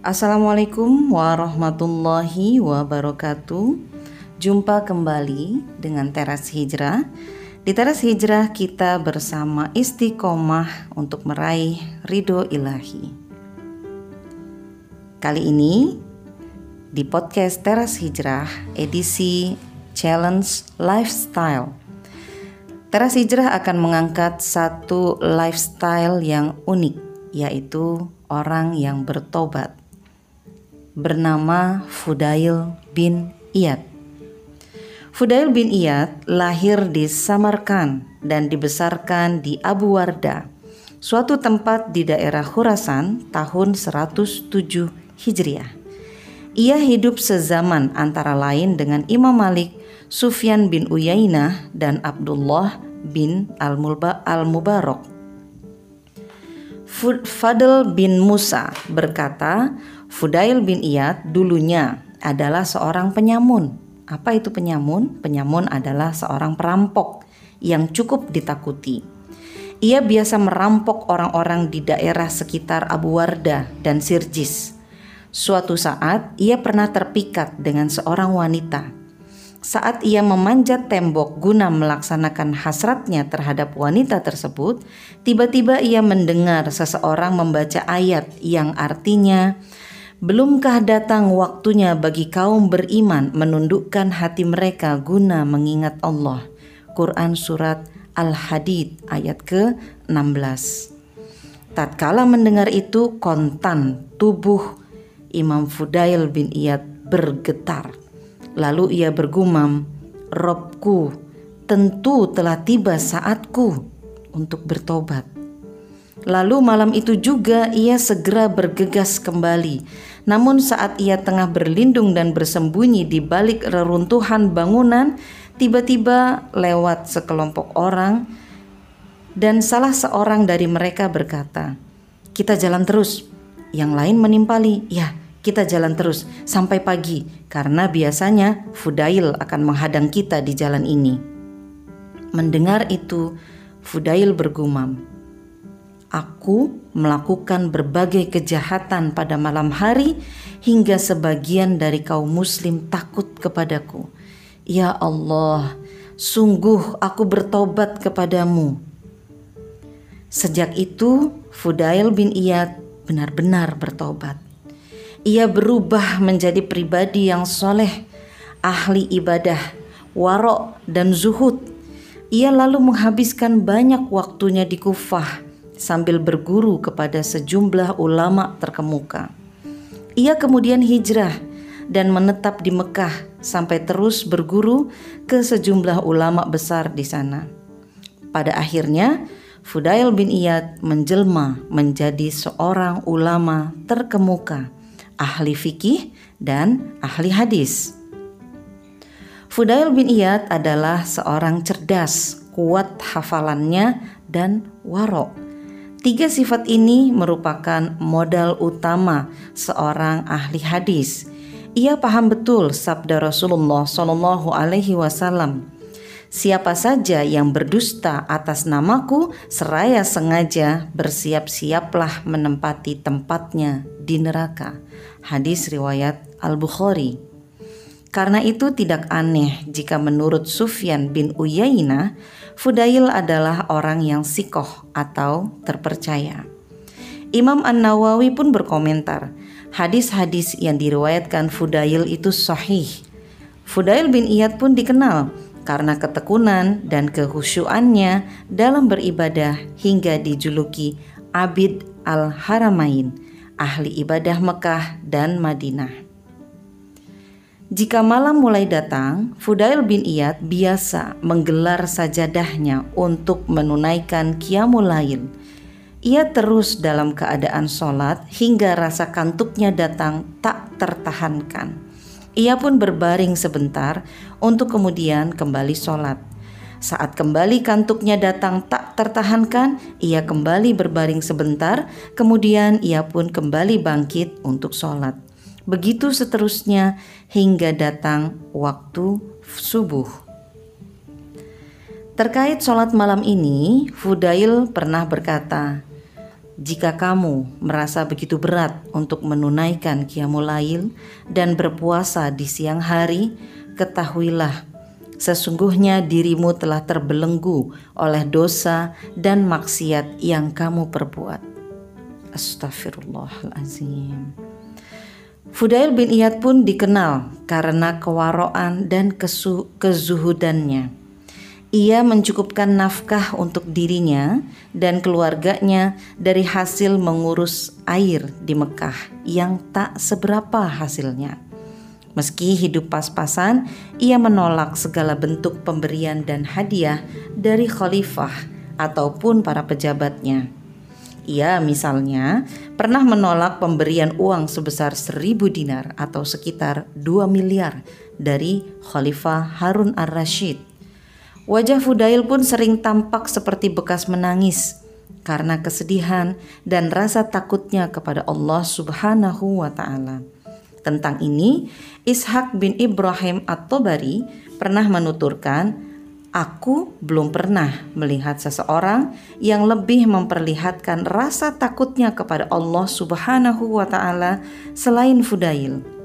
Assalamualaikum warahmatullahi wabarakatuh. Jumpa kembali dengan Teras Hijrah. Di Teras Hijrah kita bersama istiqomah untuk meraih ridho ilahi. Kali ini di podcast Teras Hijrah edisi Challenge Lifestyle. Teras Hijrah akan mengangkat satu lifestyle yang unik, yaitu orang yang bertobat bernama Fudail bin Iyad. Fudail bin Iyad lahir di Samarkand dan dibesarkan di Abu Warda, suatu tempat di daerah Khurasan tahun 107 Hijriah. Ia hidup sezaman antara lain dengan Imam Malik, Sufyan bin Uyainah, dan Abdullah bin Al-Mubarak. Fadl bin Musa berkata, Fudail bin Iyad dulunya adalah seorang penyamun. Apa itu penyamun? Penyamun adalah seorang perampok yang cukup ditakuti. Ia biasa merampok orang-orang di daerah sekitar Abu Warda dan Sirjis. Suatu saat ia pernah terpikat dengan seorang wanita. Saat ia memanjat tembok guna melaksanakan hasratnya terhadap wanita tersebut, tiba-tiba ia mendengar seseorang membaca ayat yang artinya Belumkah datang waktunya bagi kaum beriman menundukkan hati mereka guna mengingat Allah? Quran Surat Al-Hadid ayat ke-16. Tatkala mendengar itu kontan tubuh Imam Fudail bin Iyad bergetar. Lalu ia bergumam Robku tentu telah tiba saatku untuk bertobat Lalu malam itu juga ia segera bergegas kembali. Namun saat ia tengah berlindung dan bersembunyi di balik reruntuhan bangunan, tiba-tiba lewat sekelompok orang dan salah seorang dari mereka berkata, "Kita jalan terus." Yang lain menimpali, "Ya, kita jalan terus sampai pagi karena biasanya Fudail akan menghadang kita di jalan ini." Mendengar itu, Fudail bergumam, Aku melakukan berbagai kejahatan pada malam hari hingga sebagian dari kaum muslim takut kepadaku. Ya Allah, sungguh aku bertobat kepadamu. Sejak itu, Fudail bin Iyad benar-benar bertobat. Ia berubah menjadi pribadi yang soleh, ahli ibadah, warok, dan zuhud. Ia lalu menghabiskan banyak waktunya di Kufah sambil berguru kepada sejumlah ulama terkemuka. Ia kemudian hijrah dan menetap di Mekah sampai terus berguru ke sejumlah ulama besar di sana. Pada akhirnya, Fudail bin Iyad menjelma menjadi seorang ulama terkemuka, ahli fikih dan ahli hadis. Fudail bin Iyad adalah seorang cerdas, kuat hafalannya dan warok Tiga sifat ini merupakan modal utama seorang ahli hadis. Ia paham betul sabda Rasulullah Shallallahu Alaihi Wasallam. Siapa saja yang berdusta atas namaku, seraya sengaja bersiap-siaplah menempati tempatnya di neraka. Hadis riwayat Al Bukhari. Karena itu tidak aneh jika menurut Sufyan bin Uyainah, Fudail adalah orang yang sikoh atau terpercaya. Imam An-Nawawi pun berkomentar, hadis-hadis yang diriwayatkan Fudail itu sahih. Fudail bin Iyad pun dikenal karena ketekunan dan kehusyuannya dalam beribadah hingga dijuluki Abid al-Haramain, ahli ibadah Mekah dan Madinah. Jika malam mulai datang, Fudail bin Iyad biasa menggelar sajadahnya untuk menunaikan qiyamul lail. Ia terus dalam keadaan sholat hingga rasa kantuknya datang tak tertahankan. Ia pun berbaring sebentar untuk kemudian kembali sholat. Saat kembali kantuknya datang tak tertahankan, ia kembali berbaring sebentar, kemudian ia pun kembali bangkit untuk sholat. Begitu seterusnya hingga datang waktu subuh. Terkait sholat malam ini, Fudail pernah berkata, jika kamu merasa begitu berat untuk menunaikan qiyamul lail dan berpuasa di siang hari, ketahuilah sesungguhnya dirimu telah terbelenggu oleh dosa dan maksiat yang kamu perbuat. Astaghfirullahalazim. Fudail bin Iyad pun dikenal karena kewaroan dan kezuhudannya ia mencukupkan nafkah untuk dirinya dan keluarganya dari hasil mengurus air di Mekah yang tak seberapa hasilnya. Meski hidup pas-pasan, ia menolak segala bentuk pemberian dan hadiah dari khalifah ataupun para pejabatnya. Ia misalnya pernah menolak pemberian uang sebesar seribu dinar atau sekitar 2 miliar dari Khalifah Harun ar-Rashid Wajah Fudail pun sering tampak seperti bekas menangis karena kesedihan dan rasa takutnya kepada Allah Subhanahu wa taala. Tentang ini, Ishak bin Ibrahim At-Tabari pernah menuturkan, "Aku belum pernah melihat seseorang yang lebih memperlihatkan rasa takutnya kepada Allah Subhanahu wa taala selain Fudail."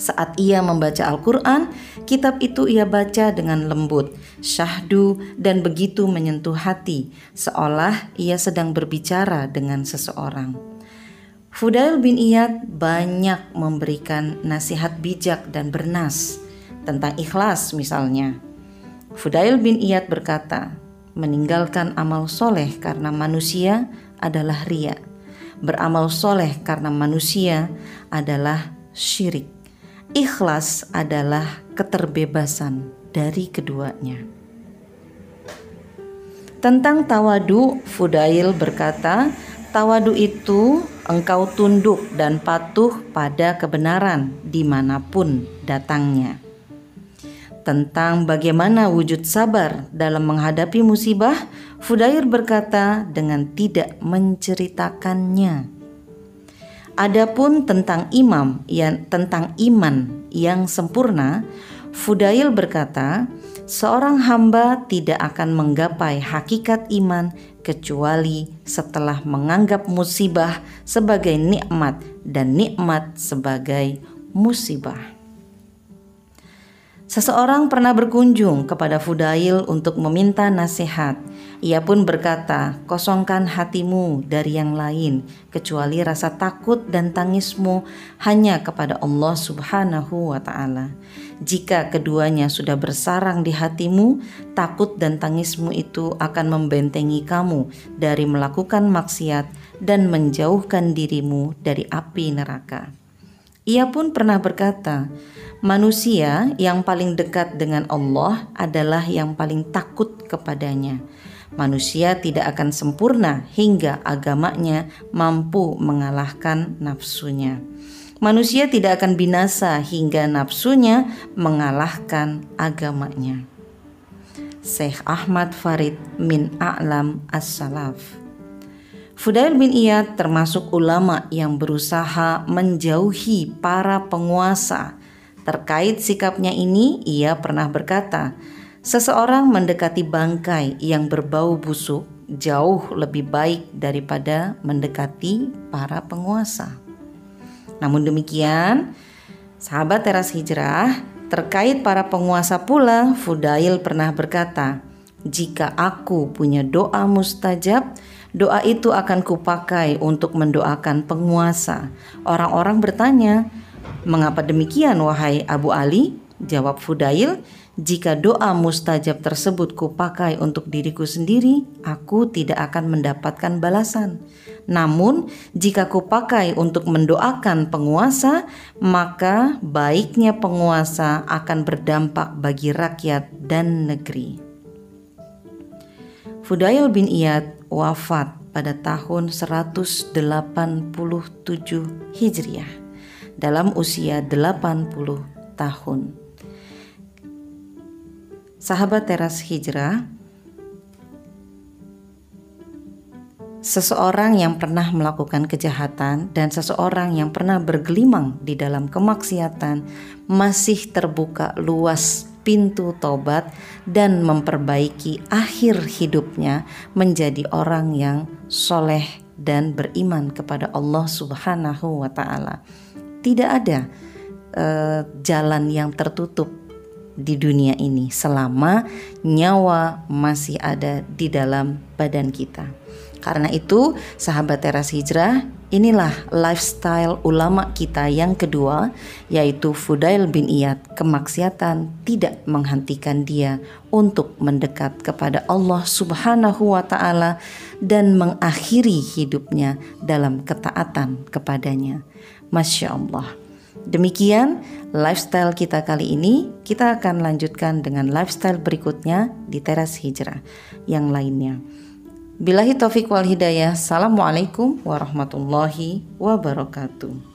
Saat ia membaca Al-Quran, kitab itu ia baca dengan lembut, syahdu, dan begitu menyentuh hati, seolah ia sedang berbicara dengan seseorang. Fudail bin Iyad banyak memberikan nasihat bijak dan bernas tentang ikhlas misalnya. Fudail bin Iyad berkata, meninggalkan amal soleh karena manusia adalah ria. Beramal soleh karena manusia adalah syirik. Ikhlas adalah keterbebasan dari keduanya. Tentang tawadu, Fudail berkata, tawadu itu engkau tunduk dan patuh pada kebenaran di mana pun datangnya. Tentang bagaimana wujud sabar dalam menghadapi musibah, Fudail berkata dengan tidak menceritakannya Adapun tentang imam yang tentang iman yang sempurna, Fudail berkata, seorang hamba tidak akan menggapai hakikat iman kecuali setelah menganggap musibah sebagai nikmat dan nikmat sebagai musibah. Seseorang pernah berkunjung kepada Fudail untuk meminta nasihat. Ia pun berkata, "Kosongkan hatimu dari yang lain, kecuali rasa takut dan tangismu hanya kepada Allah Subhanahu wa Ta'ala. Jika keduanya sudah bersarang di hatimu, takut dan tangismu itu akan membentengi kamu dari melakukan maksiat dan menjauhkan dirimu dari api neraka." Ia pun pernah berkata, Manusia yang paling dekat dengan Allah adalah yang paling takut kepadanya. Manusia tidak akan sempurna hingga agamanya mampu mengalahkan nafsunya. Manusia tidak akan binasa hingga nafsunya mengalahkan agamanya. Syekh Ahmad Farid min A'lam As-Salaf Fudail bin Iyad termasuk ulama yang berusaha menjauhi para penguasa Terkait sikapnya ini, ia pernah berkata, "Seseorang mendekati bangkai yang berbau busuk jauh lebih baik daripada mendekati para penguasa." Namun demikian, sahabat teras hijrah, terkait para penguasa pula, Fudail pernah berkata, "Jika aku punya doa mustajab, doa itu akan kupakai untuk mendoakan penguasa." Orang-orang bertanya, Mengapa demikian wahai Abu Ali? Jawab Fudail, jika doa mustajab tersebut kupakai untuk diriku sendiri, aku tidak akan mendapatkan balasan. Namun, jika kupakai untuk mendoakan penguasa, maka baiknya penguasa akan berdampak bagi rakyat dan negeri. Fudail bin Iyad wafat pada tahun 187 Hijriah dalam usia 80 tahun. Sahabat teras hijrah, seseorang yang pernah melakukan kejahatan dan seseorang yang pernah bergelimang di dalam kemaksiatan masih terbuka luas pintu tobat dan memperbaiki akhir hidupnya menjadi orang yang soleh dan beriman kepada Allah Subhanahu wa taala. Tidak ada uh, jalan yang tertutup di dunia ini selama nyawa masih ada di dalam badan kita. Karena itu, sahabat teras hijrah, inilah lifestyle ulama kita yang kedua, yaitu Fudail bin Iyad. Kemaksiatan tidak menghentikan dia untuk mendekat kepada Allah Subhanahu wa Ta'ala dan mengakhiri hidupnya dalam ketaatan kepadanya. Masya Allah. Demikian lifestyle kita kali ini. Kita akan lanjutkan dengan lifestyle berikutnya di teras hijrah yang lainnya. Bilahi taufik wal hidayah. Assalamualaikum warahmatullahi wabarakatuh.